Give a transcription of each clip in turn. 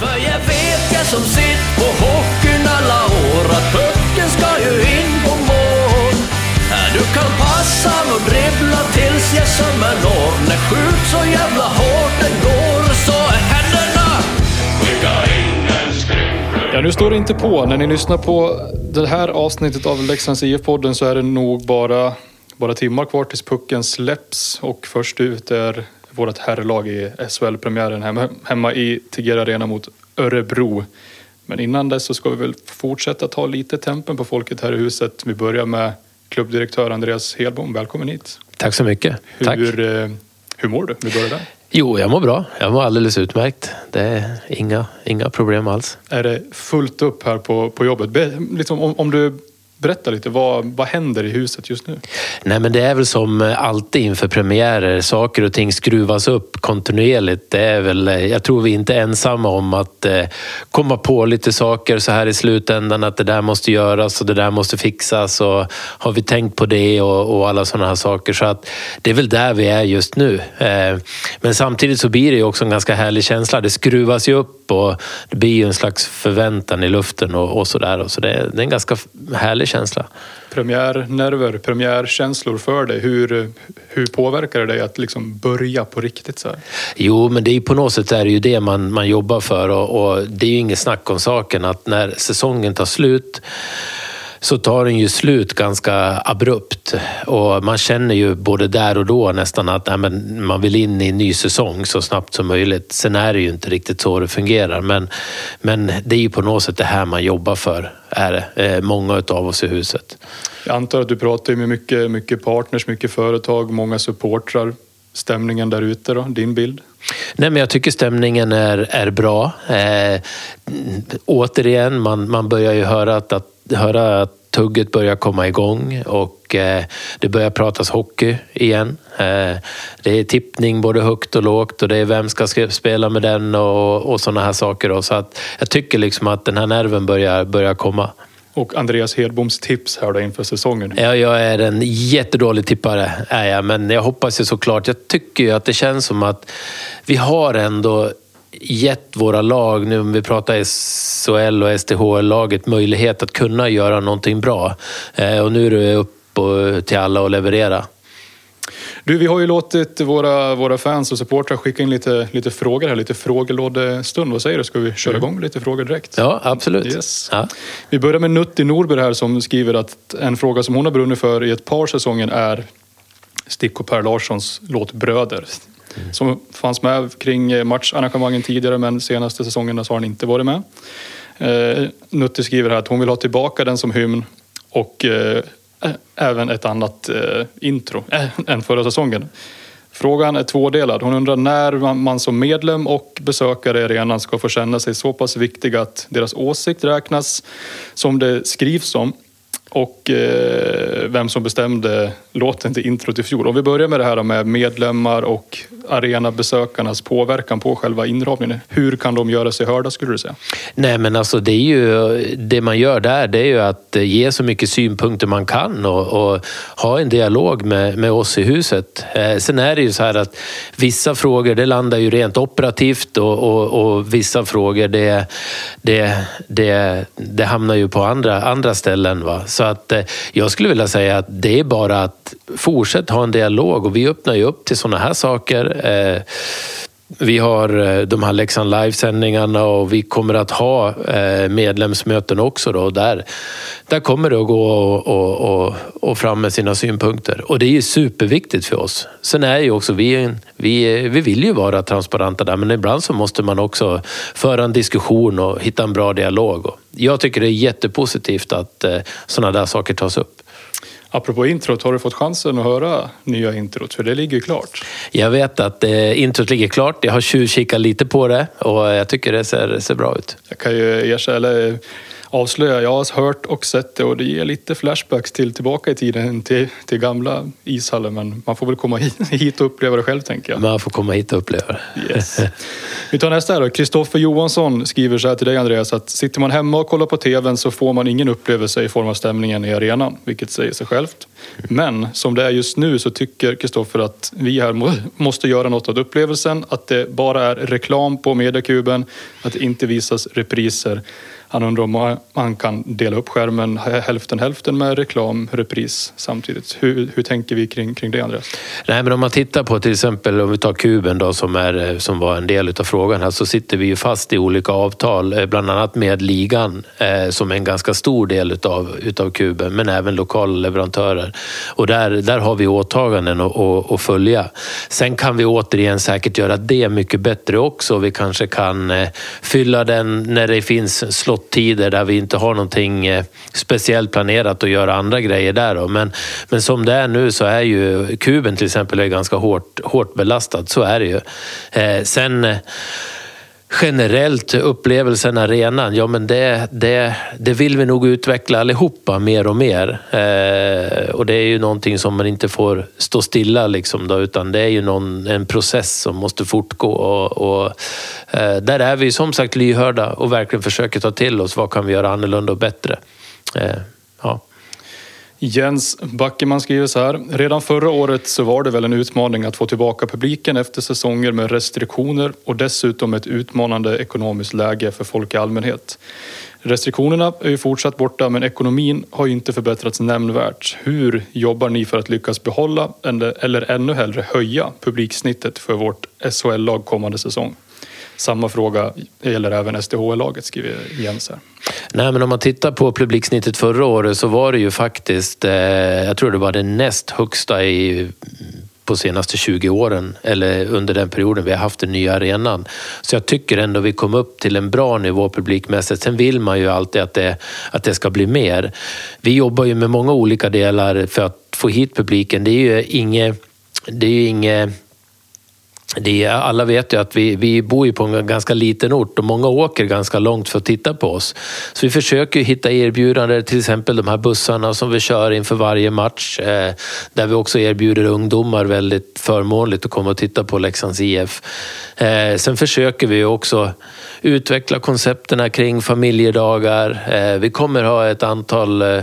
För jag vet jag som sitt på hockeyn alla år att pucken ska ju in på mål. Du kan passa och dribbla tills jag sömmer når. När skjut så jävla hårt den går så är händerna skicka Ja, nu står det inte på. När ni lyssnar på det här avsnittet av Leksands IF-podden så är det nog bara, bara timmar kvar tills pucken släpps och först ut är vårt herrlag i SHL-premiären hemma, i Tegera Arena mot Örebro. Men innan dess så ska vi väl fortsätta ta lite tempen på folket här i huset. Vi börjar med klubbdirektör Andreas Hedbom. Välkommen hit. Tack så mycket. Tack. Hur, eh, hur mår du? Vi börjar där. Jo, jag mår bra. Jag mår alldeles utmärkt. Det är inga, inga problem alls. Är det fullt upp här på, på jobbet? Be, liksom, om, om du Berätta lite, vad, vad händer i huset just nu? Nej, men det är väl som alltid inför premiärer. Saker och ting skruvas upp kontinuerligt. Det är väl, eh, jag tror vi är inte ensamma om att eh, komma på lite saker så här i slutändan. Att det där måste göras och det där måste fixas. Och har vi tänkt på det och, och alla sådana här saker. Så att det är väl där vi är just nu. Eh, men samtidigt så blir det ju också en ganska härlig känsla. Det skruvas ju upp och det blir ju en slags förväntan i luften och, och sådär. Så det, det är en ganska härlig känsla. Premiärnerver, premiärkänslor för dig. Hur, hur påverkar det dig att liksom börja på riktigt? så här? Jo, men det är på något sätt är det ju det man, man jobbar för och, och det är ju inget snack om saken att när säsongen tar slut så tar den ju slut ganska abrupt. Och man känner ju både där och då nästan att nej, men man vill in i en ny säsong så snabbt som möjligt. Sen är det ju inte riktigt så det fungerar. Men, men det är ju på något sätt det här man jobbar för, är det. Eh, många av oss i huset. Jag antar att du pratar med mycket, mycket partners, mycket företag, många supportrar. Stämningen där ute då, din bild? Nej, men jag tycker stämningen är, är bra. Eh, återigen, man, man börjar ju höra att, att höra att tugget börjar komma igång och eh, det börjar pratas hockey igen. Eh, det är tippning både högt och lågt och det är vem ska spela med den och, och sådana här saker. Då. Så att jag tycker liksom att den här nerven börjar, börjar komma. Och Andreas Hedboms tips här då inför säsongen? Ja, jag är en jättedålig tippare, är jag. men jag hoppas ju såklart. Jag tycker ju att det känns som att vi har ändå gett våra lag, nu om vi pratar SHL och STHL-laget, möjlighet att kunna göra någonting bra. Eh, och nu är det upp till alla att leverera. Du, vi har ju låtit våra, våra fans och supportrar skicka in lite, lite frågor här, lite frågelådestund. Vad säger du? Ska vi köra mm. igång med lite frågor direkt? Ja, absolut. Yes. Ja. Vi börjar med Nutti Norberg här som skriver att en fråga som hon har brunnit för i ett par säsonger är Stick och Per Larssons låt Bröder. Som fanns med kring eh, matcharrangemangen tidigare men senaste säsongerna så har han inte varit med. Eh, Nutti skriver här att hon vill ha tillbaka den som hymn och eh, även ett annat eh, intro än förra säsongen. Frågan är tvådelad. Hon undrar när man som medlem och besökare i arenan ska få känna sig så pass viktiga att deras åsikt räknas som det skrivs om och eh, vem som bestämde låten till intro till fjol. Om vi börjar med det här med medlemmar och arenabesökarnas påverkan på själva inramningen. Hur kan de göra sig hörda skulle du säga? Nej men alltså det är ju, det man gör där det är ju att eh, ge så mycket synpunkter man kan och, och ha en dialog med, med oss i huset. Eh, sen är det ju så här att vissa frågor det landar ju rent operativt och, och, och vissa frågor det, det, det, det hamnar ju på andra, andra ställen. Va? Så att eh, jag skulle vilja säga att det är bara att fortsätta ha en dialog och vi öppnar ju upp till sådana här saker. Eh, vi har eh, de här Leksand Live-sändningarna och vi kommer att ha eh, medlemsmöten också. Då. Där, där kommer det att gå och, och, och, och fram med sina synpunkter. Och det är ju superviktigt för oss. Sen är ju också vi, vi, vi vill ju vara transparenta där men ibland så måste man också föra en diskussion och hitta en bra dialog. Jag tycker det är jättepositivt att eh, sådana där saker tas upp. Apropå introt, har du fått chansen att höra nya introt? För det ligger klart. Jag vet att eh, introt ligger klart. Jag har tjuvkikat lite på det och jag tycker det ser, ser bra ut. Jag kan ju erkänna, eller avslöja. Jag har hört och sett det och det ger lite flashbacks till tillbaka i tiden till, till gamla ishallen. Men man får väl komma hit, hit och uppleva det själv tänker jag. Man får komma hit och uppleva det. Yes. Vi tar nästa här då. Kristoffer Johansson skriver så här till dig Andreas att sitter man hemma och kollar på TVn så får man ingen upplevelse i form av stämningen i arenan, vilket säger sig självt. Men som det är just nu så tycker Kristoffer att vi här måste göra något åt upplevelsen, att det bara är reklam på mediakuben, att det inte visas repriser. Han undrar om man kan dela upp skärmen hälften hälften med reklam, repris samtidigt. Hur, hur tänker vi kring, kring det Andreas? Nej, men om man tittar på till exempel om vi tar kuben då som, är, som var en del av frågan här så sitter vi ju fast i olika avtal, eh, bland annat med ligan eh, som är en ganska stor del utav, utav kuben, men även lokala leverantörer. Och där, där har vi åtaganden att, att, att följa. Sen kan vi återigen säkert göra det mycket bättre också. Vi kanske kan eh, fylla den när det finns slottider där vi inte har någonting eh, speciellt planerat att göra andra grejer där. Då. Men, men som det är nu så är ju kuben till exempel är ganska hårt, hårt belastad, så är det ju. Eh, sen generellt upplevelsen arenan, ja men det, det, det vill vi nog utveckla allihopa mer och mer. Eh, och det är ju någonting som man inte får stå stilla liksom då, utan det är ju någon, en process som måste fortgå. Och, och eh, där är vi som sagt lyhörda och verkligen försöker ta till oss vad kan vi göra annorlunda och bättre. Eh, ja. Jens Backeman skriver så här. Redan förra året så var det väl en utmaning att få tillbaka publiken efter säsonger med restriktioner och dessutom ett utmanande ekonomiskt läge för folk i allmänhet. Restriktionerna är ju fortsatt borta men ekonomin har ju inte förbättrats nämnvärt. Hur jobbar ni för att lyckas behålla eller, eller ännu hellre höja publiksnittet för vårt SHL-lag kommande säsong? Samma fråga gäller även SDHL-laget, skriver Jens här. Nej, men om man tittar på publiksnittet förra året så var det ju faktiskt, eh, jag tror det var det näst högsta i på senaste 20 åren, eller under den perioden vi har haft den nya arenan. Så jag tycker ändå vi kom upp till en bra nivå publikmässigt. Sen vill man ju alltid att det, att det ska bli mer. Vi jobbar ju med många olika delar för att få hit publiken. Det är ju inget, det är ju inget det är, alla vet ju att vi, vi bor ju på en ganska liten ort och många åker ganska långt för att titta på oss. Så vi försöker hitta erbjudanden, till exempel de här bussarna som vi kör inför varje match. Eh, där vi också erbjuder ungdomar väldigt förmånligt att komma och titta på Leksands IF. Eh, sen försöker vi också utveckla koncepterna kring familjedagar. Eh, vi kommer ha ett antal eh,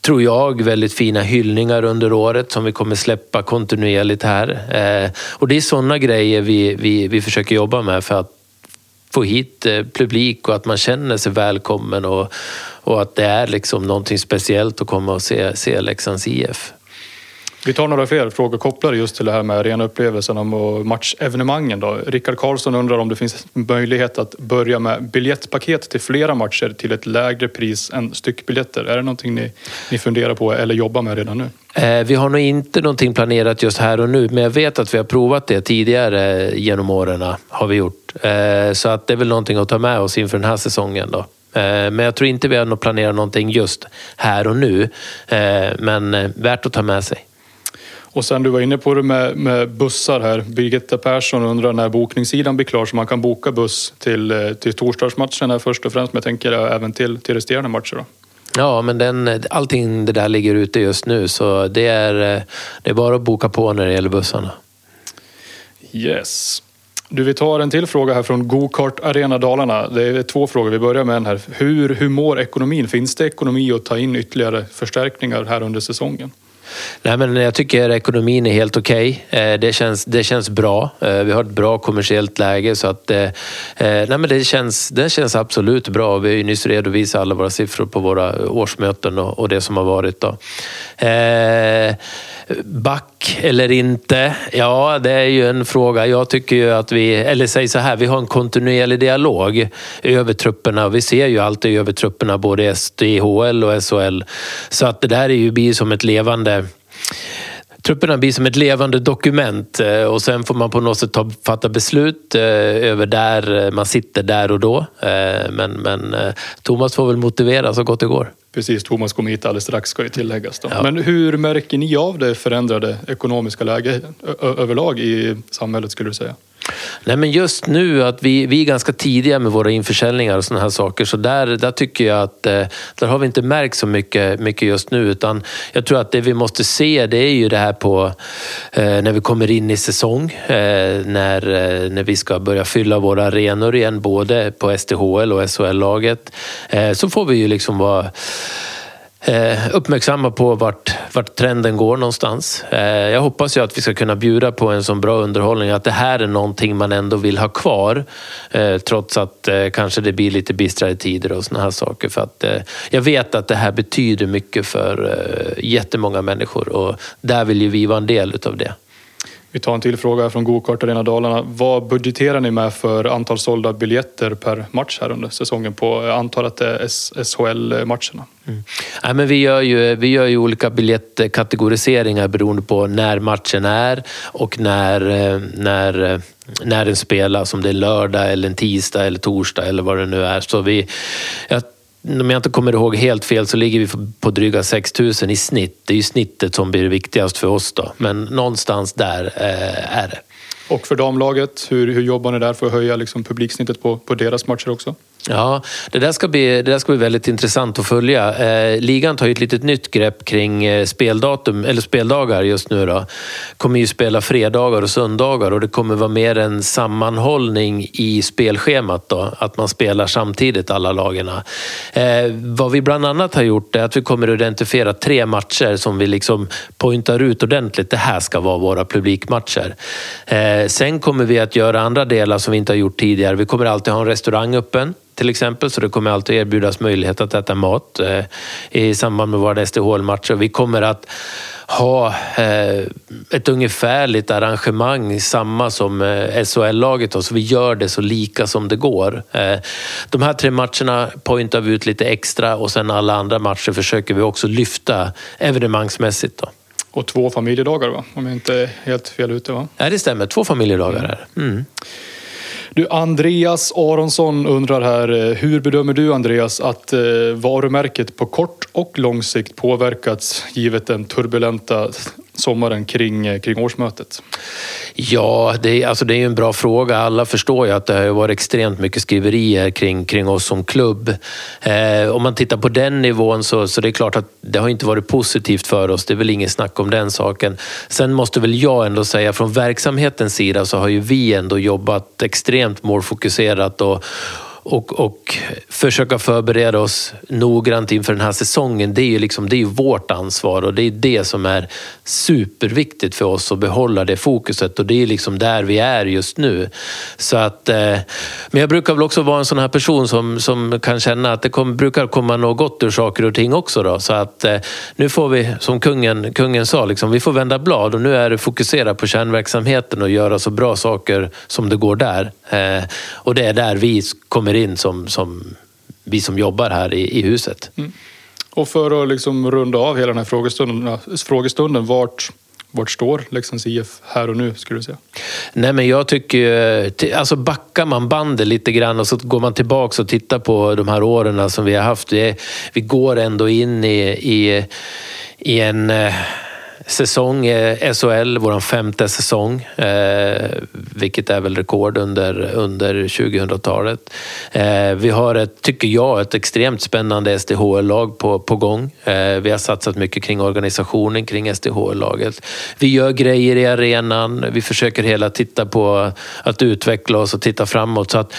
tror jag, väldigt fina hyllningar under året som vi kommer släppa kontinuerligt här. Eh, och det är sådana grejer vi, vi, vi försöker jobba med för att få hit eh, publik och att man känner sig välkommen och, och att det är liksom någonting speciellt att komma och se, se Leksands IF. Vi tar några fler frågor kopplade just till det här med arenaupplevelsen och matchevenemangen. Då. Rickard Karlsson undrar om det finns möjlighet att börja med biljettpaket till flera matcher till ett lägre pris än styckbiljetter. Är det någonting ni, ni funderar på eller jobbar med redan nu? Eh, vi har nog inte någonting planerat just här och nu, men jag vet att vi har provat det tidigare genom åren. Har vi gjort. Eh, så att det är väl någonting att ta med oss inför den här säsongen. Då. Eh, men jag tror inte vi har planerat någonting just här och nu. Men värt att ta med sig. Och sen du var inne på det med, med bussar här. Birgitta Persson undrar när bokningssidan blir klar så man kan boka buss till, eh, till torsdagsmatcherna först och främst. Men jag tänker även till, till resterande matcher. Då. Ja, men den, allting det där ligger ute just nu så det är, eh, det är bara att boka på när det gäller bussarna. Yes. Du, vi tar en till fråga här från Gokart Arena Dalarna. Det är två frågor. Vi börjar med en här. Hur, hur mår ekonomin? Finns det ekonomi att ta in ytterligare förstärkningar här under säsongen? Nej, men jag tycker ekonomin är helt okej. Okay. Det, känns, det känns bra. Eh, vi har ett bra kommersiellt läge så att eh, nej, men det, känns, det känns absolut bra. Vi har ju nyss redovisat alla våra siffror på våra årsmöten och, och det som har varit. Då. Back eller inte? Ja, det är ju en fråga. Jag tycker ju att vi, eller säg så här, vi har en kontinuerlig dialog över trupperna. Vi ser ju alltid över trupperna, både SDHL och SHL. Så att det där är ju blir som ett levande Trupperna blir som ett levande dokument eh, och sen får man på något sätt ta, fatta beslut eh, över där eh, man sitter där och då. Men, men Thomas får väl motivera så gott det går. Precis, Thomas kommer hit alldeles strax ska ju tilläggas. Ja. Men hur märker ni av det förändrade ekonomiska läget överlag i samhället skulle du säga? Nej, men just nu att vi, vi är ganska tidiga med våra införsäljningar och sådana här saker. Så där, där tycker jag att eh, där har vi inte märkt så mycket, mycket just nu. Utan jag tror att det vi måste se det är ju det här på eh, när vi kommer in i säsong. Eh, när, eh, när vi ska börja fylla våra arenor igen, både på STHL och SHL-laget. Eh, så får vi ju liksom vara eh, uppmärksamma på vart, vart trenden går någonstans. Eh, jag hoppas ju att vi ska kunna bjuda på en sån bra underhållning att det här är någonting man ändå vill ha kvar. Eh, trots att eh, kanske det blir lite bistrare tider och såna här saker. För att, eh, jag vet att det här betyder mycket för eh, jättemånga människor och där vill ju vi vara en del utav det. Vi tar en till fråga från Gokart Arena Dalarna. Vad budgeterar ni med för antal sålda biljetter per match här under säsongen? På, eh, jag antar att det är eh, SHL-matcherna. Mm. Men vi, gör ju, vi gör ju olika biljettkategoriseringar beroende på när matchen är och när, eh, när, när den spelas. Om det är lördag, eller en tisdag eller torsdag eller vad det nu är. Så vi, jag om jag inte kommer ihåg helt fel så ligger vi på dryga 6 000 i snitt. Det är ju snittet som blir viktigast för oss då. Men någonstans där eh, är det. Och för damlaget, hur, hur jobbar ni där för att höja liksom publiksnittet på, på deras matcher också? Ja, det där ska bli, det där ska bli väldigt intressant att följa. Eh, ligan tar ju ett litet nytt grepp kring eh, speldatum, eller speldagar just nu. Då. kommer ju spela fredagar och söndagar och det kommer vara mer en sammanhållning i spelschemat. Då, att man spelar samtidigt alla lagarna. Eh, vad vi bland annat har gjort är att vi kommer att identifiera tre matcher som vi liksom pointar ut ordentligt. Det här ska vara våra publikmatcher. Eh, sen kommer vi att göra andra delar som vi inte har gjort tidigare. Vi kommer alltid ha en restaurang öppen till exempel. Så det kommer alltid erbjudas möjlighet att äta mat eh, i samband med våra SDHL-matcher. Vi kommer att ha eh, ett ungefärligt arrangemang, samma som eh, SHL-laget. Så vi gör det så lika som det går. Eh, de här tre matcherna pointar vi ut lite extra och sen alla andra matcher försöker vi också lyfta evenemangsmässigt. Då. Och två familjedagar va? Om jag inte är helt fel ute va? Ja, det stämmer. Två familjedagar är mm. Du, Andreas Aronsson undrar här, eh, hur bedömer du Andreas att eh, varumärket på kort och lång sikt påverkats givet den turbulenta sommaren kring, eh, kring årsmötet? Ja, det är, alltså det är en bra fråga. Alla förstår ju att det har varit extremt mycket skriverier kring, kring oss som klubb. Eh, om man tittar på den nivån så, så det är klart att det har inte varit positivt för oss. Det är väl ingen snack om den saken. Sen måste väl jag ändå säga från verksamhetens sida så har ju vi ändå jobbat extremt målfokuserat och och, och försöka förbereda oss noggrant inför den här säsongen. Det är ju liksom, det är vårt ansvar och det är det som är superviktigt för oss att behålla det fokuset och det är liksom där vi är just nu. Så att, eh, men jag brukar väl också vara en sån här person som, som kan känna att det kom, brukar komma något gott ur saker och ting också. Då. Så att eh, nu får vi, som kungen, kungen sa, liksom, vi får vända blad och nu är det fokusera på kärnverksamheten och göra så bra saker som det går där. Eh, och det är där vi kommer in som, som vi som jobbar här i, i huset. Mm. Och för att liksom runda av hela den här frågestunden, frågestunden vart, vart står Leksands IF här och nu skulle du säga? Nej men jag tycker, alltså backar man bandet lite grann och så går man tillbaka och tittar på de här åren som vi har haft. Vi, vi går ändå in i, i, i en eh, säsong, eh, SHL, vår femte säsong, eh, vilket är väl rekord under, under 2000-talet. Eh, vi har, ett, tycker jag, ett extremt spännande SDHL-lag på, på gång. Eh, vi har satsat mycket kring organisationen kring SDHL-laget. Vi gör grejer i arenan, vi försöker hela titta på att utveckla oss och titta framåt. Så att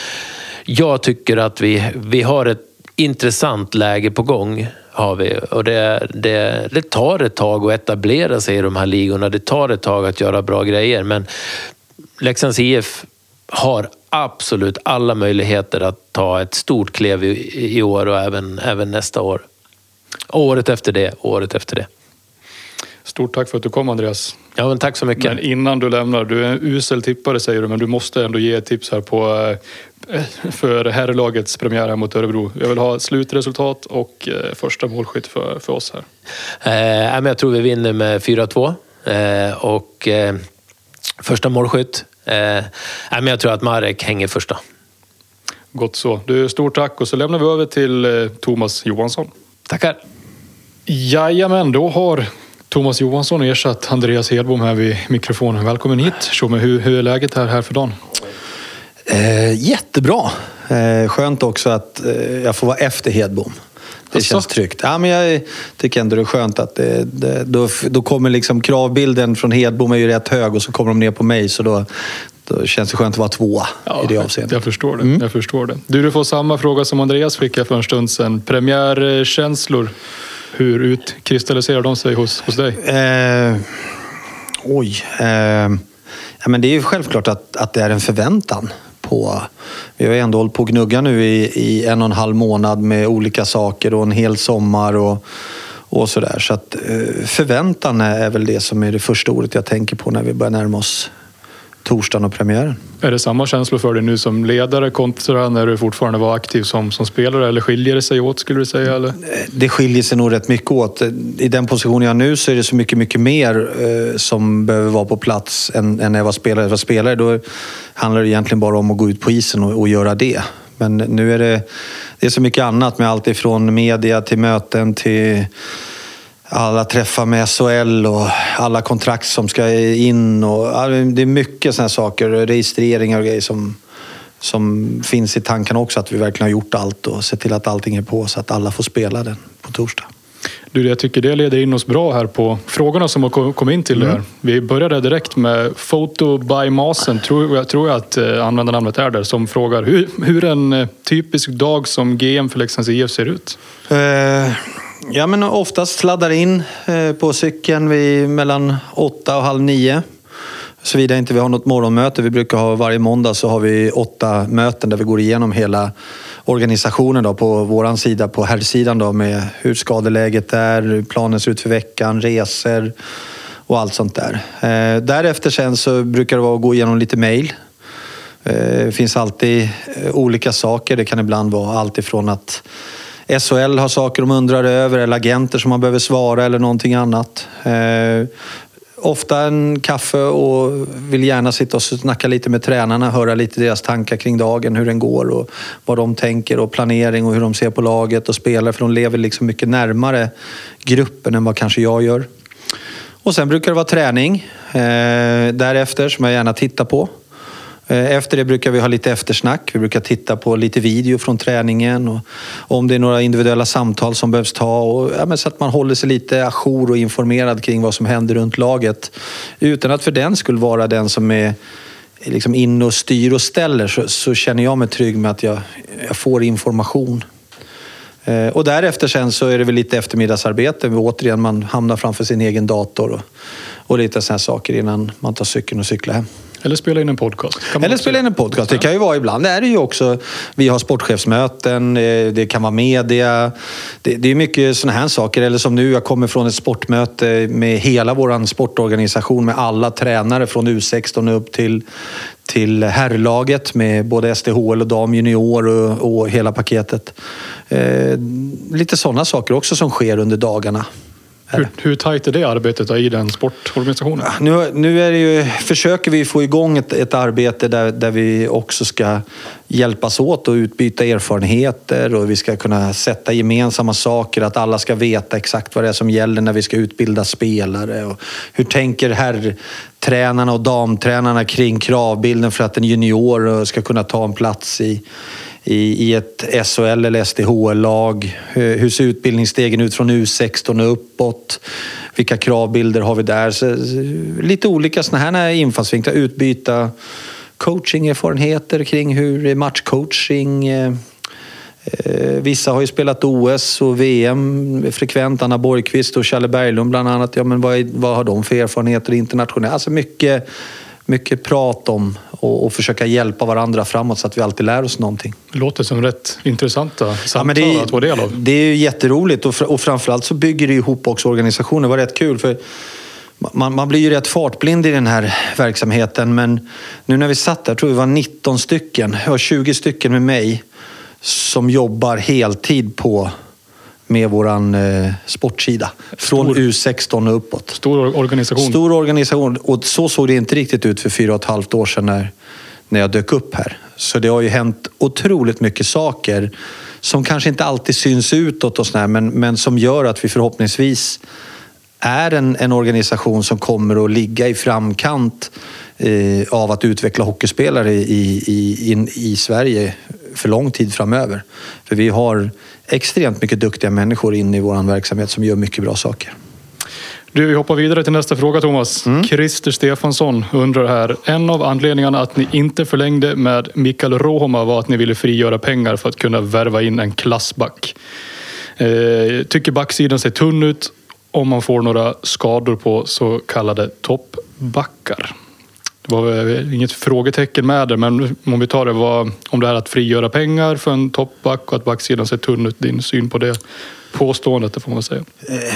jag tycker att vi, vi har ett intressant läge på gång har vi. Och det, det, det tar ett tag att etablera sig i de här ligorna. Det tar ett tag att göra bra grejer. Men Leksands IF har absolut alla möjligheter att ta ett stort klev i, i år och även, även nästa år. Året efter det, året efter det. Stort tack för att du kom Andreas. Ja, men tack så mycket. Men innan du lämnar, du är en usel tippare säger du, men du måste ändå ge ett tips här på eh, för herrlagets premiär här mot Örebro. Jag vill ha slutresultat och eh, första målskytt för, för oss här. Eh, jag tror vi vinner med 4-2 eh, och eh, första målskytt. Eh, jag tror att Marek hänger första. Gott så. Du, stort tack och så lämnar vi över till eh, Thomas Johansson. Tackar. Jajamän, då har Thomas Johansson ersatt Andreas Hedbom här vid mikrofonen. Välkommen hit Tjomme, hur, hur är läget här, här för dagen? Eh, jättebra. Eh, skönt också att eh, jag får vara efter Hedbom. Det känns tryggt. Ja, men jag tycker ändå det är skönt att det, det, då, då kommer liksom kravbilden från Hedbom är ju rätt hög och så kommer de ner på mig. Så då, då känns det skönt att vara tvåa i det avseendet. Jag förstår det. Jag förstår det. Du, du får samma fråga som Andreas fick här för en stund sedan. Premiärkänslor. Hur utkristalliserar de sig hos, hos dig? Eh, oj. Eh, ja, men det är ju självklart att, att det är en förväntan. på... Vi har ju ändå hållit på att gnugga nu i, i en och en halv månad med olika saker och en hel sommar och, och sådär. Så att eh, förväntan är väl det som är det första ordet jag tänker på när vi börjar närma oss torsdagen och premiären. Är det samma känslor för dig nu som ledare kontra när du fortfarande var aktiv som, som spelare? Eller skiljer det sig åt skulle du säga? Eller? Det skiljer sig nog rätt mycket åt. I den position jag har nu så är det så mycket, mycket mer eh, som behöver vara på plats än, än när jag var spelare. Jag var spelare då handlar det egentligen bara om att gå ut på isen och, och göra det. Men nu är det, det är så mycket annat med allt ifrån media till möten till alla träffar med SHL och alla kontrakt som ska in. Och, det är mycket sådana saker, registreringar och grejer som, som finns i tanken också. Att vi verkligen har gjort allt och sett till att allting är på så att alla får spela den på torsdag. Du, jag tycker det leder in oss bra här på frågorna som har kom- kommit in till det här. Vi började direkt med Photo by Masen, tror jag, tror jag att eh, användarnamnet är där, som frågar hur, hur en eh, typisk dag som GM för Leksands IF ser ut. Eh, ja, men oftast sladdar in eh, på cykeln vid mellan åtta och halv nio. Såvida inte vi har något morgonmöte. Vi brukar ha varje måndag så har vi åtta möten där vi går igenom hela organisationen då, på vår sida, på herrsidan då med hur skadeläget är, hur planen ser ut för veckan, resor och allt sånt där. Eh, därefter sen så brukar det vara att gå igenom lite mail. Eh, Det finns alltid eh, olika saker. Det kan ibland vara allt ifrån att SHL har saker de undrar över eller agenter som man behöver svara eller någonting annat. Eh, ofta en kaffe och vill gärna sitta och snacka lite med tränarna, höra lite deras tankar kring dagen, hur den går och vad de tänker och planering och hur de ser på laget och spelare. För de lever liksom mycket närmare gruppen än vad kanske jag gör. Och sen brukar det vara träning eh, därefter som jag gärna tittar på. Eh, efter det brukar vi ha lite eftersnack. Vi brukar titta på lite video från träningen och om det är några individuella samtal som behövs ta. Och, ja, men så att man håller sig lite ajour och informerad kring vad som händer runt laget. Utan att för den skulle vara den som är liksom inne och styr och ställer så, så känner jag mig trygg med att jag, jag får information. Eh, Och därefter sen så är det väl lite eftermiddagsarbete. Återigen, man hamnar framför sin egen dator och, och lite sådana saker innan man tar cykeln och cyklar hem. Eller spela in en podcast. Eller spela in en podcast. Det kan ju vara ibland. Det är det ju också. Vi har sportchefsmöten, eh, det kan vara media. Det, det är mycket sådana här saker. Eller som nu, jag kommer från ett sportmöte med hela vår sportorganisation med alla tränare från U16 upp till, till herrlaget med både SDHL och damjunior och, och hela paketet. Eh, lite sådana saker också som sker under dagarna. Hur, hur tajt är det arbetet i den sportorganisationen? Ah, nu, nu är det ju, försöker vi få igång ett, ett arbete där, där vi också ska hjälpas åt och utbyta erfarenheter och vi ska kunna sätta gemensamma saker, att alla ska veta exakt vad det är som gäller när vi ska utbilda spelare. Och hur tänker herrtränarna och damtränarna kring kravbilden för att en junior ska kunna ta en plats i, i, i ett SHL eller SDHL-lag? Eh, hur, ser utbildningsstegen ut från U16 och uppåt? Vilka kravbilder har vi där? Så, eh, lite olika sådana här infallsvinklar. Utbyta coachingerfarenheter kring hur matchcoaching? Eh, vissa har ju spelat OS och VM frekvent. Anna Borgqvist och Challe Berglund bland annat. Ja, men vad, är, vad har de för erfarenheter internationellt? Alltså mycket, mycket prat om och, och försöka hjälpa varandra framåt så att vi alltid lär oss någonting. Det låter som rätt intressanta Ja, samtal men det, att ta del av. det är ju jätteroligt och, fr- och framförallt så bygger det ihop också organisationen. Det var rätt kul för man, man blir ju rätt fartblind i den här verksamheten men nu när vi satt där, tror vi var 19 stycken, jag har 20 stycken med mig som jobbar heltid på med våran eh, sportsida. Från Stor- U16 och uppåt. Stor organisation. Stor organisation och så såg det inte riktigt ut för fyra och ett halvt år sedan när, när jag dök upp här. Så det har ju hänt otroligt mycket saker som kanske inte alltid syns utåt och sådär, men, men som gör att vi förhoppningsvis är en, en organisation som kommer att ligga i framkant eh, av att utveckla hockeyspelare i, i, in, i Sverige för lång tid framöver. För vi har extremt mycket duktiga människor inne i vår verksamhet som gör mycket bra saker. Du, vi hoppar vidare till nästa fråga Thomas. Mm. Christer Stefansson undrar här. En av anledningarna att ni inte förlängde med Mikael Rohoma var att ni ville frigöra pengar för att kunna värva in en klassback. Eh, tycker backsidan ser tunn ut om man får några skador på så kallade toppbackar. Var inget frågetecken med det, men om vi tar det, var, om det här att frigöra pengar för en toppback och att backsidan ser tunn ut, din syn på det påståendet, det får man säga. Eh,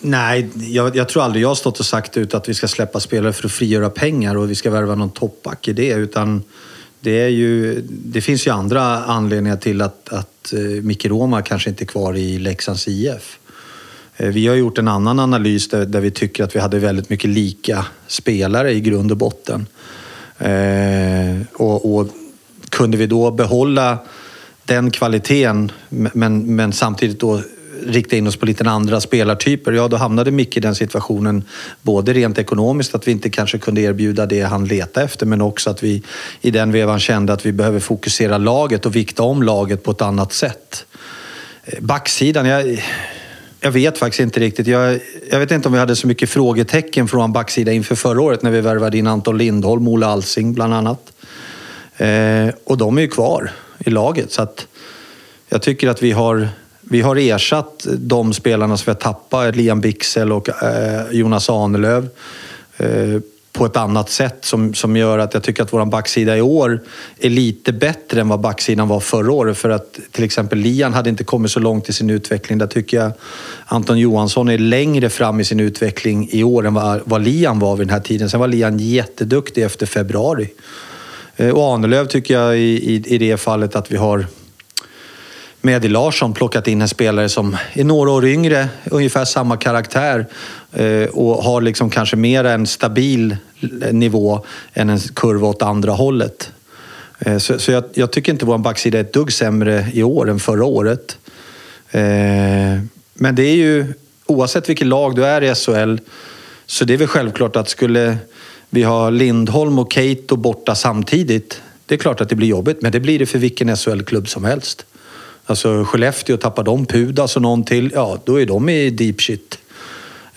nej, jag, jag, tror aldrig jag har stått och sagt ut att vi ska släppa spelare för att frigöra pengar och vi ska värva någon toppback i det, utan det, är ju, det finns ju andra anledningar till att, att eh, Micke Roma kanske inte är kvar i Leksands IF. Eh, vi har gjort en annan analys där, där, vi tycker att vi hade väldigt mycket lika spelare i grund och botten. Eh, och, och, kunde vi då behålla den kvaliteten men, men samtidigt då rikta in oss på lite andra spelartyper, ja då hamnade Micke i den situationen både rent ekonomiskt att vi inte kanske kunde erbjuda det han letade efter men också att vi i den vevan kände att vi behöver fokusera laget och vikta om laget på ett annat sätt. Eh, backsidan, jag, jag vet faktiskt inte riktigt. Jag, jag, vet inte om vi hade så mycket frågetecken från backsida inför förra året när vi värvade in Anton Lindholm, Ola Alsing bland annat. Eh, och de är ju kvar i laget så att jag tycker att vi har, vi har ersatt de spelarna som vi har tappat, Liam Bixel och eh, Jonas Ahnelöv. Eh, på ett annat sätt som, som gör att jag tycker att vår backsida i år är lite bättre än vad backsidan var förra året. För att till exempel Lian hade inte kommit så långt i sin utveckling. Där tycker jag Anton Johansson är längre fram i sin utveckling i år än vad, vad Lian var vid den här tiden. Sen var Lian jätteduktig efter februari. Eh, och Ahnelöv tycker jag i, i, i det fallet att vi har med i Larsson plockat in en spelare som är några år yngre, ungefär samma karaktär eh, och har liksom kanske mer en stabil nivå än en kurva åt andra hållet. Eh, så, så jag, jag, tycker inte vår backsida är ett dugg sämre i år än förra året. Eh, men det är ju, oavsett vilket lag du är i SHL, så det är väl självklart att skulle vi ha Lindholm och Keito borta samtidigt, det är klart att det blir jobbigt, men det blir det för vilken SHL-klubb som helst. Alltså Skellefteå, tappar de Pudas och någon till, ja då är de i deep shit.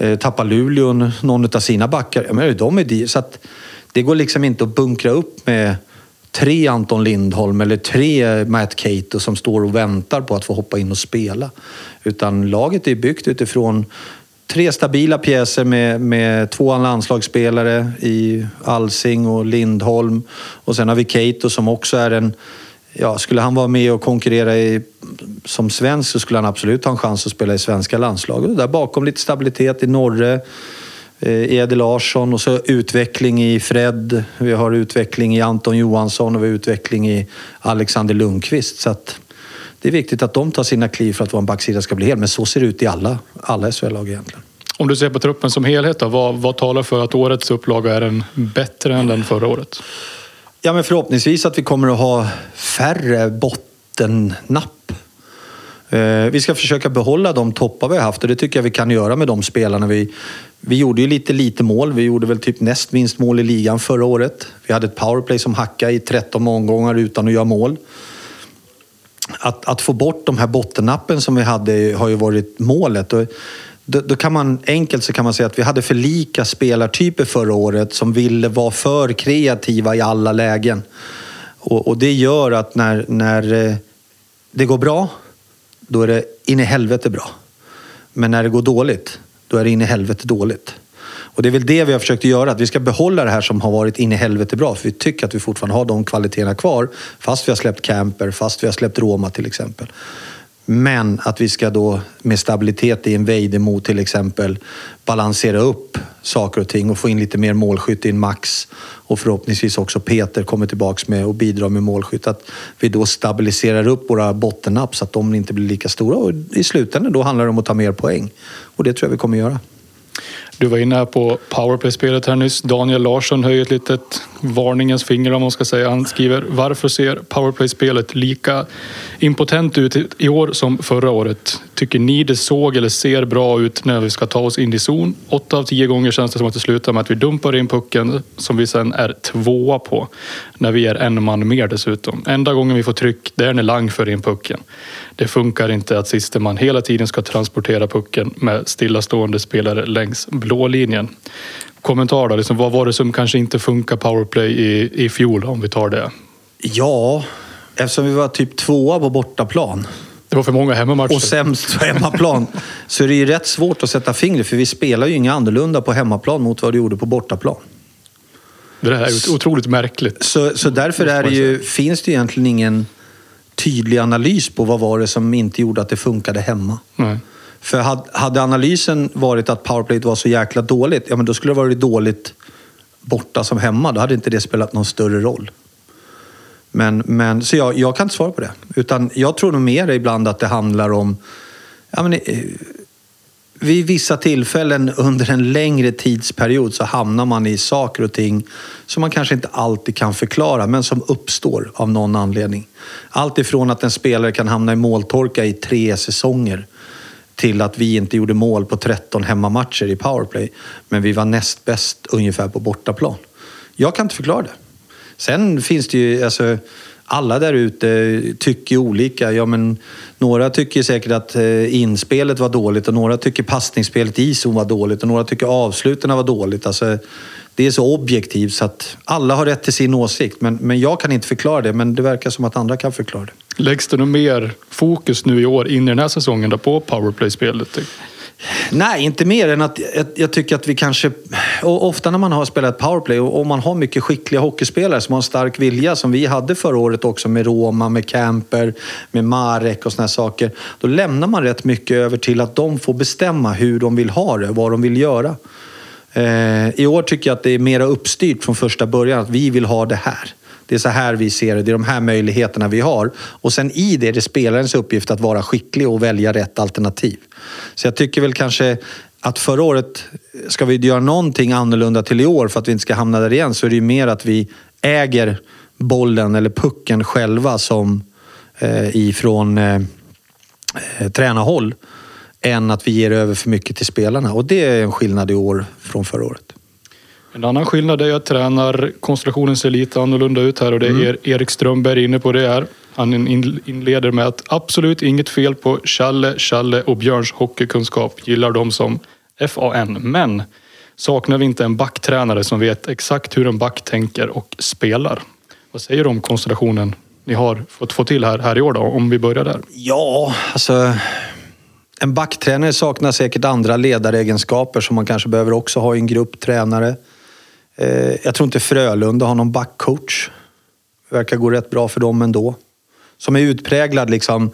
Eh, tappar Luleå någon av sina backar, ja men de är de Så att det går liksom inte att bunkra upp med tre Anton Lindholm eller tre Matt Cato som står och väntar på att få hoppa in och spela. Utan laget är byggt utifrån tre stabila pjäser med, med två landslagsspelare i Alsing och Lindholm. Och sen har vi Cato som också är en ja, skulle han vara med och konkurrera i, som svensk så skulle han absolut ha en chans att spela i svenska landslaget. Där bakom lite stabilitet i Norre, eh, i Eddie Larsson och så utveckling i Fred. Vi har utveckling i Anton Johansson och vi har utveckling i Alexander Lundqvist. Så att det är viktigt att de tar sina kliv för att vår backsida ska bli hel. Men så ser det ut i alla, alla SHL-lag egentligen. Om du ser på truppen som helhet då, vad, vad talar för att årets upplaga är en bättre än den förra året? Ja, men förhoppningsvis att vi kommer att ha färre bottennapp. Eh, vi ska försöka behålla de toppar vi har haft och det tycker jag vi kan göra med de spelarna. Vi, vi gjorde ju lite lite mål. Vi gjorde väl typ näst minst mål i ligan förra året. Vi hade ett powerplay som hackade i 13 omgångar utan att göra mål. Att, att få bort de här bottennappen som vi hade har ju varit målet. Och då, då, kan man enkelt så kan man säga att vi hade för lika spelartyper förra året som ville vara för kreativa i alla lägen. Och, och det gör att när, när eh, det går bra, då är det in i helvete bra. Men när det går dåligt, då är det in i helvete dåligt. Och det är väl det vi har försökt göra, att vi ska behålla det här som har varit in i helvete bra. För vi tycker att vi fortfarande har de kvaliteterna kvar, fast vi har släppt Camper, fast vi har släppt Roma till exempel. Men att vi ska då med stabilitet i en Vejdemo till exempel balansera upp saker och ting och få in lite mer målskytt i en max. Och förhoppningsvis också Peter kommer tillbaks med och bidrar med målskytt. Att vi då stabiliserar upp våra bottennapp så att de inte blir lika stora. Och i slutändan då handlar det om att ta mer poäng. Och det tror jag vi kommer göra. Du var inne på powerplay-spelet här nyss. Daniel Larsson höjer ett litet varningens finger om man ska säga. Han skriver Varför ser powerplay-spelet lika impotent ut i år som förra året? Tycker ni det såg eller ser bra ut när vi ska ta oss in i zon? Åtta av tio gånger känns det som att det slutar med att vi dumpar in pucken som vi sen är tvåa på. När vi är en man mer dessutom. Enda gången vi får tryck det är när Lang för in pucken. Det funkar inte att siste man hela tiden ska transportera pucken med stillastående spelare längs blå linjen. Kommentar då, liksom, vad var det som kanske inte funkar powerplay i, i fjol om vi tar det? Ja, eftersom vi var typ tvåa på bortaplan Det var för många hemmamatcher. och sämst på hemmaplan så är det ju rätt svårt att sätta fingret för vi spelar ju inga annorlunda på hemmaplan mot vad du gjorde på bortaplan. Det här är ju otroligt märkligt. Så, så därför är det ju, finns det egentligen ingen tydlig analys på vad var det som inte gjorde att det funkade hemma. Nej. För hade, analysen varit att powerplayet var så jäkla dåligt, ja men då skulle det varit dåligt borta som hemma. Då hade inte det spelat någon större roll. Men, men, så jag, jag kan inte svara på det. Utan jag tror nog mer ibland att det handlar om... Ja, men, eh, vid vissa tillfällen under en längre tidsperiod så hamnar man i saker och ting som man kanske inte alltid kan förklara, men som uppstår av någon anledning. Allt ifrån att en spelare kan hamna i måltorka i tre säsonger till att vi inte gjorde mål på 13 hemmamatcher i powerplay, men vi var näst bäst ungefär på bortaplan. Jag kan inte förklara det. Sen finns det ju, alltså, alla där ute tycker olika. Ja, men några tycker säkert att eh, inspelet var dåligt och några tycker passningsspelet i zon var dåligt och några tycker avsluten var dåligt. Alltså, det är så objektivt så att alla har rätt till sin åsikt. Men, men jag kan inte förklara det, men det verkar som att andra kan förklara det. Läggs det nog mer fokus nu i år in i den här säsongen då på powerplay-spelet? Nej, inte mer än att jag, tycker att vi kanske... Ofta när man har spelat powerplay och, och man har mycket skickliga hockeyspelare som har en stark vilja som vi hade förra året också med Roma, med Camper, med Marek och såna här saker. Då lämnar man rätt mycket över till att de får bestämma hur de vill ha det, vad de vill göra. Eh, I år tycker jag att det är mer uppstyrt från första början att vi vill ha det här. Det är så här vi ser det, det är de här möjligheterna vi har. Och sen i det, är det spelarens uppgift att vara skicklig och välja rätt alternativ. Så jag tycker väl kanske att förra året, ska vi göra någonting annorlunda till i år för att vi inte ska hamna där igen, så är det ju mer att vi äger bollen eller pucken själva som eh, ifrån eh, eh, tränarhåll än att vi ger över för mycket till spelarna. Och det är en skillnad i år från förra året. En annan skillnad är att tränarkonstellationen ser lite annorlunda ut här och det är Mm. Erik Strömberg inne på det här. Han in- inleder med att absolut inget fel på Challe, Challe och Björns hockeykunskap. Gillar dem som FAN. Men saknar vi inte en backtränare som vet exakt hur en back tänker och spelar? Vad säger du om konstellationen ni har fått få till här, här i år då, om vi börjar där? Ja, alltså... En backtränare saknar säkert andra ledaregenskaper som man kanske behöver också ha i en grupp tränare. Eh, jag tror inte Frölunda har någon backcoach. Det verkar gå rätt bra för dem ändå. Som är utpräglad liksom.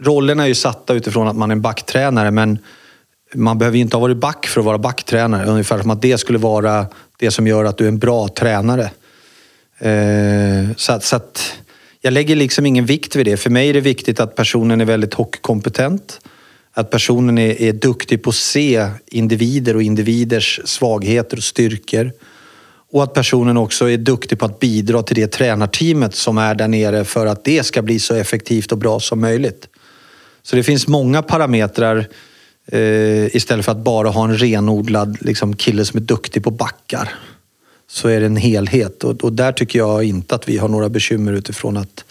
Rollerna är ju satta utifrån att man är en backtränare men man behöver ju inte ha varit back för att vara backtränare. Ungefär som att det skulle vara det som gör att du är en bra tränare. Eh, så att, så att jag lägger liksom ingen vikt vid det. För mig är det viktigt att personen är väldigt hockeykompetent. Att personen är, är duktig på att se individer och individers svagheter och styrkor. Och att personen också är duktig på att bidra till det tränarteamet som är där nere för att det ska bli så effektivt och bra som möjligt. Så det finns många parametrar eh, istället för att bara ha en renodlad liksom, kille som är duktig på backar. Så är det en helhet och, och där tycker jag inte att vi har några bekymmer utifrån att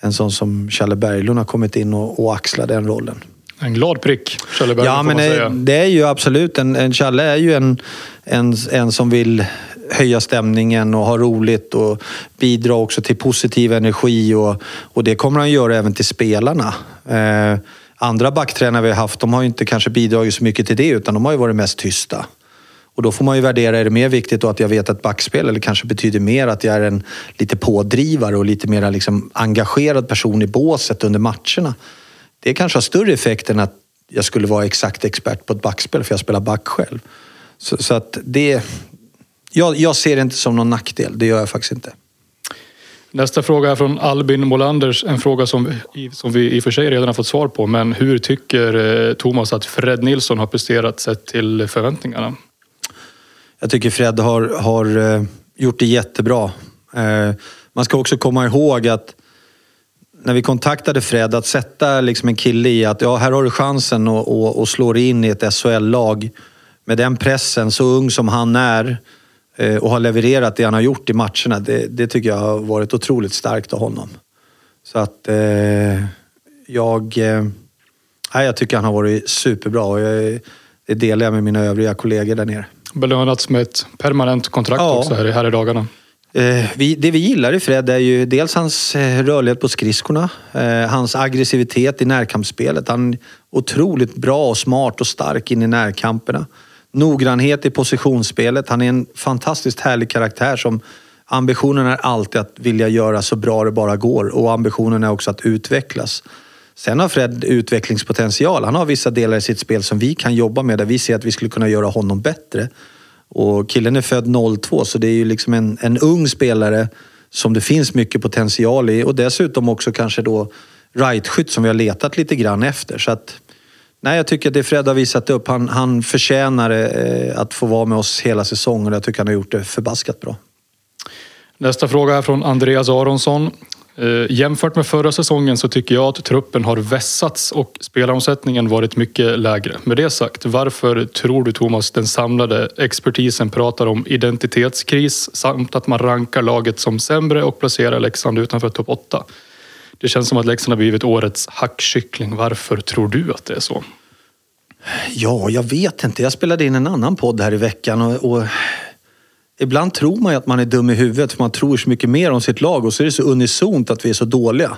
en sån som Challe Berglund har kommit in och, och axlar den rollen. En glad prick, Berglund Ja, men det, det är ju absolut en, en Challe är ju en, en, en som vill höja stämningen och ha roligt och bidra också till positiv energi och, och det kommer han göra även till spelarna. Eh, andra backtränare vi har haft, de har ju inte kanske bidragit så mycket till det utan de har ju varit mest tysta. Och då får man ju värdera, är det mer viktigt då att jag vet ett backspel eller kanske betyder mer att jag är en lite pådrivare och lite mer liksom engagerad person i båset under matcherna. Det kanske har större effekt än att jag skulle vara exakt expert på ett backspel för jag spelar back själv. Så, så att det... Jag, jag ser det inte som någon nackdel, det gör jag faktiskt inte. Nästa fråga är från Albin Molanders. En fråga som, som vi i och för sig redan har fått svar på. Men hur tycker eh, Thomas att Fred Nilsson har presterat sett till förväntningarna? Jag tycker Fred har, har eh, gjort det jättebra. Eh, man ska också komma ihåg att när vi kontaktade Fred, att sätta liksom en kille i att ja, här har du chansen att och, och slå dig in i ett SHL-lag med den pressen, så ung som han är eh, och har levererat det han har gjort i matcherna. Det, det tycker jag har varit otroligt starkt av honom. Så att eh, jag... Eh, jag tycker han har varit superbra och jag, det delar jag med mina övriga kollegor där nere. Belönats med ett permanent kontrakt Ja. också här, här i dagarna. Eh, vi, det vi gillar i Fred är ju dels hans eh, rörlighet på skridskorna, eh, hans aggressivitet i närkampsspelet. Han är otroligt bra och smart och stark in i närkamperna. Noggrannhet i positionsspelet. Han är en fantastiskt härlig karaktär som ambitionen är alltid att vilja göra så bra det bara går och ambitionen är också att utvecklas. Sen har Fred utvecklingspotential. Han har vissa delar i sitt spel som vi kan jobba med där vi ser att vi skulle kunna göra honom bättre. Och killen är född 02 så det är ju liksom en, en ung spelare som det finns mycket potential i och dessutom också kanske då rightskytt som vi har letat lite grann efter. Så att, nej, jag tycker att det Fred har visat upp, han, han förtjänar eh, att få vara med oss hela säsongen och jag tycker han har gjort det förbaskat bra. Nästa fråga är från Andreas Aronsson. Eh, jämfört med förra säsongen så tycker jag att truppen har vässats och spelaromsättningen varit mycket lägre. Med det sagt, varför tror du Thomas den samlade expertisen pratar om identitetskris samt att man rankar laget som sämre och placerar Leksand utanför topp 8? Det känns som att Leksand har blivit årets hackkyckling. Varför tror du att det är så? Ja, jag vet inte. Jag spelade in en annan podd här i veckan och, och ibland tror man ju att man är dum i huvudet för man tror så mycket mer om sitt lag och så är det så unisont att vi är så dåliga.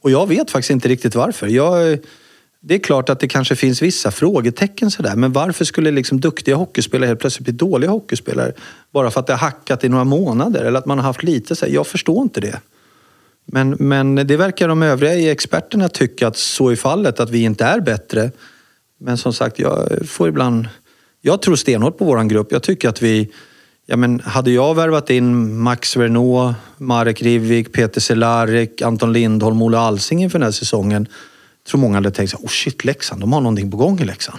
Och jag vet faktiskt inte riktigt varför. Jag, det är klart att det kanske finns vissa frågetecken sådär, men varför skulle liksom duktiga hockeyspelare helt plötsligt bli dåliga hockeyspelare bara för att det har hackat i några månader eller att man har haft lite så här, Jag förstår inte det. Men, men det verkar de övriga experterna tycka att så är fallet, att vi inte är bättre. Men som sagt, jag får ibland... Jag tror stenhårt på våran grupp. Jag tycker att vi... Ja, men hade jag värvat in Max Vernå, Marek Rivik, Peter Cehlarik, Anton Lindholm, Olle Alsing inför den här säsongen. tror många hade tänkt så oh shit, Leksand, de har någonting på gång i Leksand.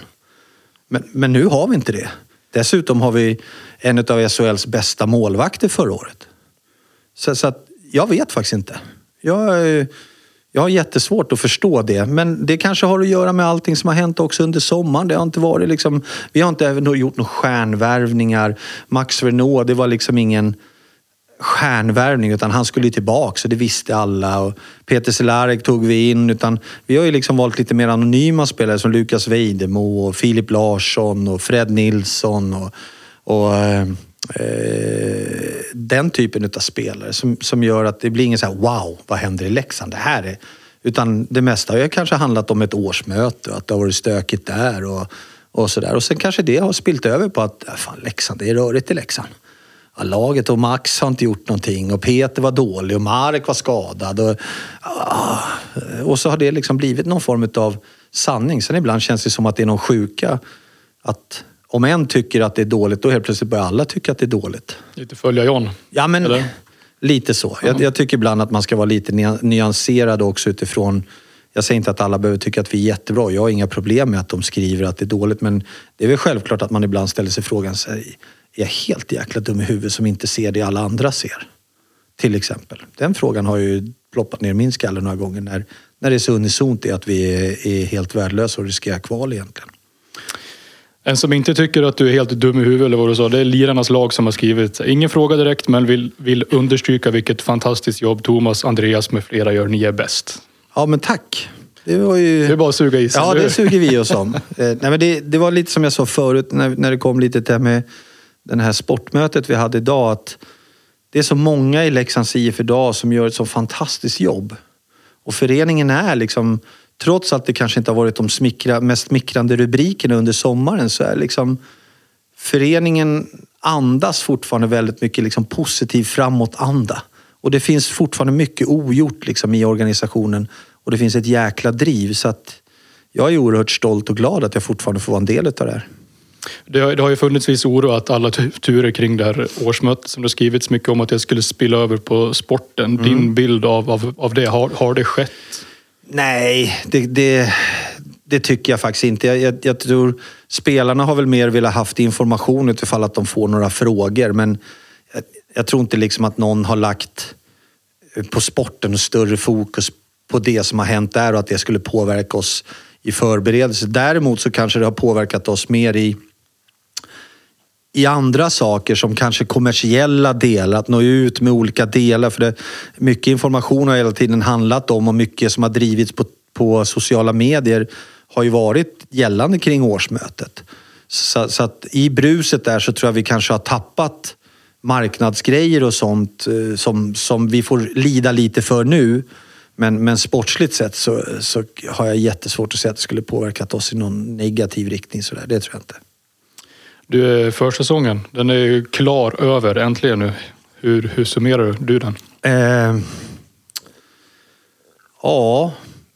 Men, men nu har vi inte det. Dessutom har vi en av SHLs bästa målvakter förra året. Så, så att jag vet faktiskt inte. Jag, eh, jag har jättesvårt att förstå det. Men det kanske har att göra med allting som har hänt också under sommaren. Det har inte varit liksom, vi har inte även gjort några stjärnvärvningar. Max Renault, det var liksom ingen stjärnvärvning utan han skulle ju tillbaka så det visste alla. Och Peter Cehlarik tog vi in. Utan vi har ju liksom valt lite mer anonyma spelare som Lukas Vejdemo och Filip Larsson och Fred Nilsson. Och, och eh, eh, den typen av spelare som, som gör att det blir ingen så här wow, vad händer i Leksand? Det här är... Utan det mesta har ju kanske handlat om ett årsmöte och att det har varit stökigt där och, och sådär. Och sen kanske det har spilt över på att fan, Leksand, det är rörigt i Leksand. Ja, laget och Max har inte gjort någonting och Peter var dålig och Marek var skadad. Och, ah. och så har det liksom blivit någon form av sanning. Sen ibland känns det som att det är någon sjuka. Att om en tycker att det är dåligt, då helt plötsligt börjar alla tycka att det är dåligt. Lite följa John. Ja, men Eller? lite så. Jag, jag tycker ibland att man ska vara lite nya- nyanserad också utifrån... Jag säger inte att alla behöver tycka att vi är jättebra. Jag har inga problem med att de skriver att det är dåligt. Men det är väl självklart att man ibland ställer sig frågan, är jag helt jäkla dum i huvudet som inte ser det alla andra ser? Till exempel. Den frågan har ju ploppat ner min skalle några gånger när, när det är så unisont i att vi är, är helt värdelösa och riskerar kval egentligen. En som inte tycker att du är helt dum i huvudet eller vad du sa, det är Lirarnas lag som har skrivit. Ingen fråga direkt men vill, vill understryka vilket fantastiskt jobb Thomas, Andreas med flera gör. Ni är bäst. Ja, men tack. Det var ju... Det är bara att suga i sig. Ja, det suger vi oss om. Eh, nej, men det, det var lite som jag sa förut när, när det kom lite det här med det här sportmötet vi hade idag. Att det är så många i Leksands IF idag som gör ett så fantastiskt jobb. Och föreningen är liksom, trots att det kanske inte har varit de smickra, mest smickrande rubrikerna under sommaren så är liksom föreningen andas fortfarande väldigt mycket liksom positiv framåtanda. Och det finns fortfarande mycket ogjort liksom i organisationen och det finns ett jäkla driv. Så att jag är oerhört stolt och glad att jag fortfarande får vara en del av det här. Det har, det har ju funnits viss oro att alla tu- turer kring det här årsmötet som det skrivits mycket om att det skulle spilla över på sporten. Mm. Din bild av, av, av det, har, har det skett? Nej, det, det, det tycker jag faktiskt inte. Jag, jag, jag tror spelarna har väl mer velat haft information utifall att de får några frågor. Men jag, jag tror inte liksom att någon har lagt eh, på sporten och större fokus på det som har hänt där och att det skulle påverka oss i förberedelse. Däremot så kanske det har påverkat oss mer i i andra saker som kanske kommersiella delar, att nå ut med olika delar. För det, mycket information har hela tiden handlat om och mycket som har drivits på, på sociala medier har ju varit gällande kring årsmötet. Så, så, att i bruset där så tror jag vi kanske har tappat marknadsgrejer och sånt eh, som, som vi får lida lite för nu. Men, men sportsligt sett så, så har jag jättesvårt att se att det skulle påverkat oss i någon negativ riktning. Så där. Det tror jag inte. Du, försäsongen, den är ju klar över äntligen nu. Hur, hur summerar du den? Eh, ja,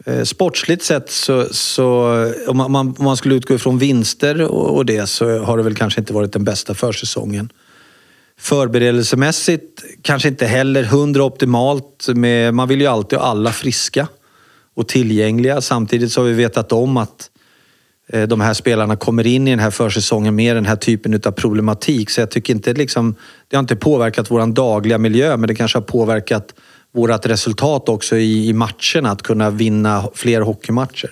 eh, sportsligt sett så, så om, man, om man skulle utgå ifrån vinster och, och, det så har det väl kanske inte varit den bästa försäsongen. Förberedelsemässigt kanske inte heller hundra optimalt. Med, man vill ju alltid ha alla friska och tillgängliga. Samtidigt så har vi vetat om att Eh, Eh, de här spelarna kommer in i den här försäsongen med den här typen av problematik. Så jag tycker inte liksom, det har inte påverkat vår dagliga miljö, men det kanske har påverkat vårt resultat också i, i matcherna, att kunna vinna fler hockeymatcher.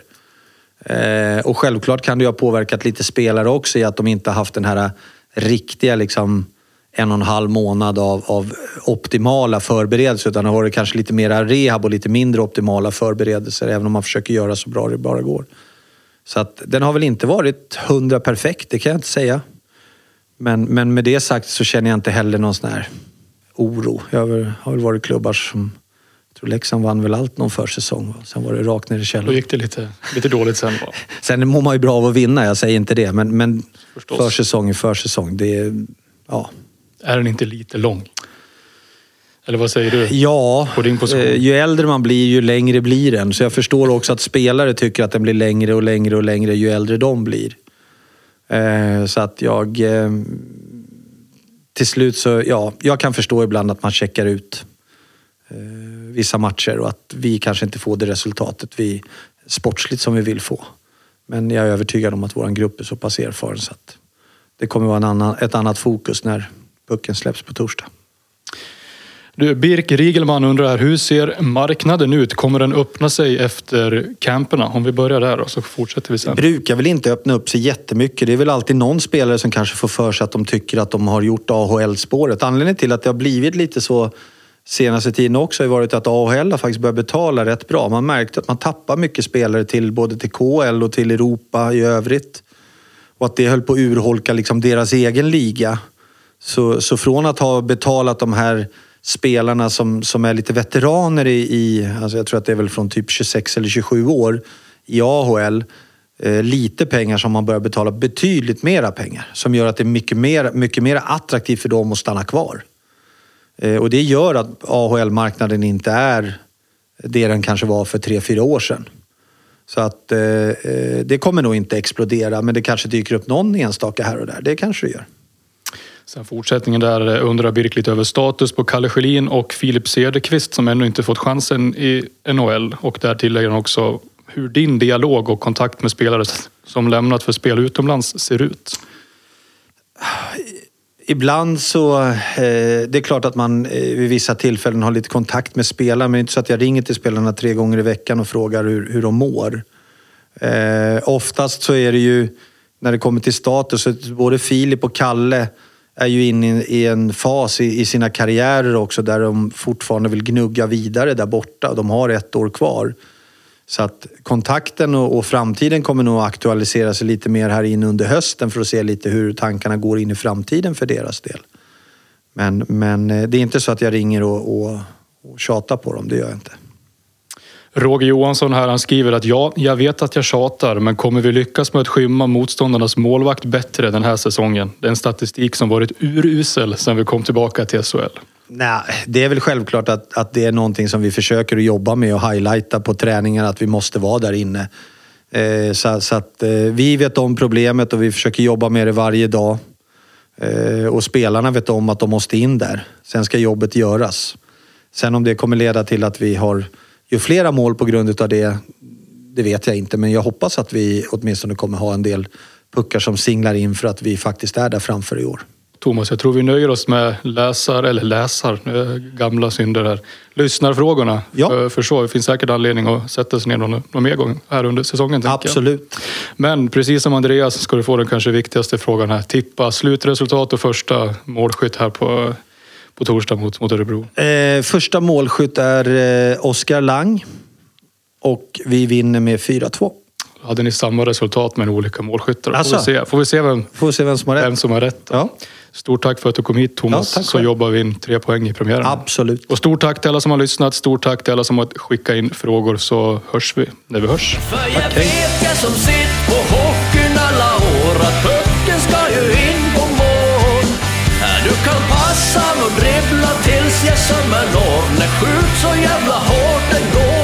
Eh, och självklart kan det ha påverkat lite spelare också i att de inte haft den här riktiga liksom, en och en halv månad av, av optimala förberedelser utan det har varit kanske lite mer rehab och lite mindre optimala förberedelser även om man försöker göra så bra det bara går. Så att den har väl inte varit hundra perfekt, det kan jag inte säga. Men, men med det sagt så känner jag inte heller någon sån här oro. Jag har, väl varit klubbar som jag tror Leksand vann väl allt någon försäsong. Sen var det rakt ner i källaren. Då gick det lite, lite dåligt sen. Sen mår man ju bra av att vinna, jag säger inte det. Men, men försäsong är försäsong. Det är, ja. är den inte lite lång? Eller vad säger du? Ja, på din position? Eh, ju äldre man blir ju längre blir den. Så jag förstår också att spelare tycker att den blir längre och längre och längre ju äldre de blir. Eh, så att jag... Eh, till slut så, ja, jag kan förstå ibland att man checkar ut vissa matcher och att vi kanske inte får det resultatet vi sportsligt som vi vill få. Men jag är övertygad om att vår grupp är så pass erfaren så att det kommer vara en annan, ett annat fokus när pucken släpps på torsdag. Du, Birk Riegelman undrar, hur ser marknaden ut? Kommer den öppna sig efter camperna? Om vi börjar där och så fortsätter vi sen. Det brukar väl inte öppna upp sig jättemycket. Det är väl alltid någon spelare som kanske får för sig att de tycker att de har gjort AHL-spåret. Anledningen till att det har blivit lite så senaste tiden också har varit att AHL har faktiskt börjat betala rätt bra. Man märkte att man tappar mycket spelare till både till KL och till Europa i övrigt. Och att det höll på att urholka liksom deras egen liga. Så, så från att ha betalat de här spelarna som, som är lite veteraner i, i alltså jag tror att det är väl från typ 26 eller 27 år i AHL. Eh, lite pengar som man börjar betala betydligt mera pengar. Som gör att det är mycket mer, mycket mer attraktivt för dem att stanna kvar. Eh, och det gör att AHL-marknaden inte är det den kanske var för tre fyra år sedan. Så att eh, eh, det kommer nog inte explodera men det kanske dyker upp någon enstaka här och där. Det kanske det gör. Sen fortsättningen där eh, undrar Birk lite över status på Kalle Schelin och Filip Cederqvist som ännu inte fått chansen i NHL. Och där tillägger han också hur din dialog och kontakt med spelare som lämnat för spel utomlands ser ut. Ibland så, eh, det är klart att man eh, vid vissa tillfällen har lite kontakt med spelare men det är inte så att jag ringer till spelarna tre gånger i veckan och frågar hur, hur de mår. Eh, oftast så är det ju, när det kommer till status, både Filip och Kalle är ju inne i en fas i, sina karriärer också där de fortfarande vill gnugga vidare där borta. De har ett år kvar. Så att kontakten och, framtiden kommer nog aktualisera sig lite mer här in under hösten för att se lite hur tankarna går in i framtiden för deras del. Men, men eh, det är inte så att jag ringer och, och, och tjatar på dem, det gör jag inte. Roger Johansson här, han skriver att ja, jag vet att jag tjatar, men kommer vi lyckas med att skymma motståndarnas målvakt bättre den här säsongen? Det är en statistik som varit urusel sedan vi kom tillbaka till SHL. Nej, det är väl självklart att, att det är någonting som vi försöker att jobba med och highlighta på träningar, att vi måste vara där inne. Eh, så, så, att eh, vi vet om problemet och vi försöker jobba med det varje dag. Eh, och spelarna vet om att de måste in där. Sen ska jobbet göras. Sen om det kommer leda till att vi har gör flera mål på grund av det, det vet jag inte. Men jag hoppas att vi åtminstone kommer ha en del puckar som singlar in för att vi faktiskt är där framför i år. Thomas, jag tror vi nöjer oss med läsar, eller läsar, eh, gamla synder här. Lyssnarfrågorna. Ja. För, för så, det finns säkert anledning att sätta sig ner någon, någon mer gång här under säsongen. Absolut. Men precis som Andreas ska du få den kanske viktigaste frågan här. Tippa slutresultat och första målskytt här på, på torsdag mot, mot Örebro. Eh, första målskytt är eh, Oskar Lang. Och vi vinner med 4-2. Hade ni samma resultat men olika målskyttar? Får, Alltså. vi se, får vi se vem, Får vi se vem som har vem rätt. som har rätt. Ja, Stort tack för att du kom hit Thomas, Ja, tack så jobbar vi in tre poäng i premiären. absolut. Och stort tack till alla som har lyssnat, stort tack till alla som har skickat in frågor så hörs vi när vi hörs. För jag vet jag som sitt på hockeyn alla år ensam och dribbla tills jag sömmer når. När skjut så jävla hårt den går.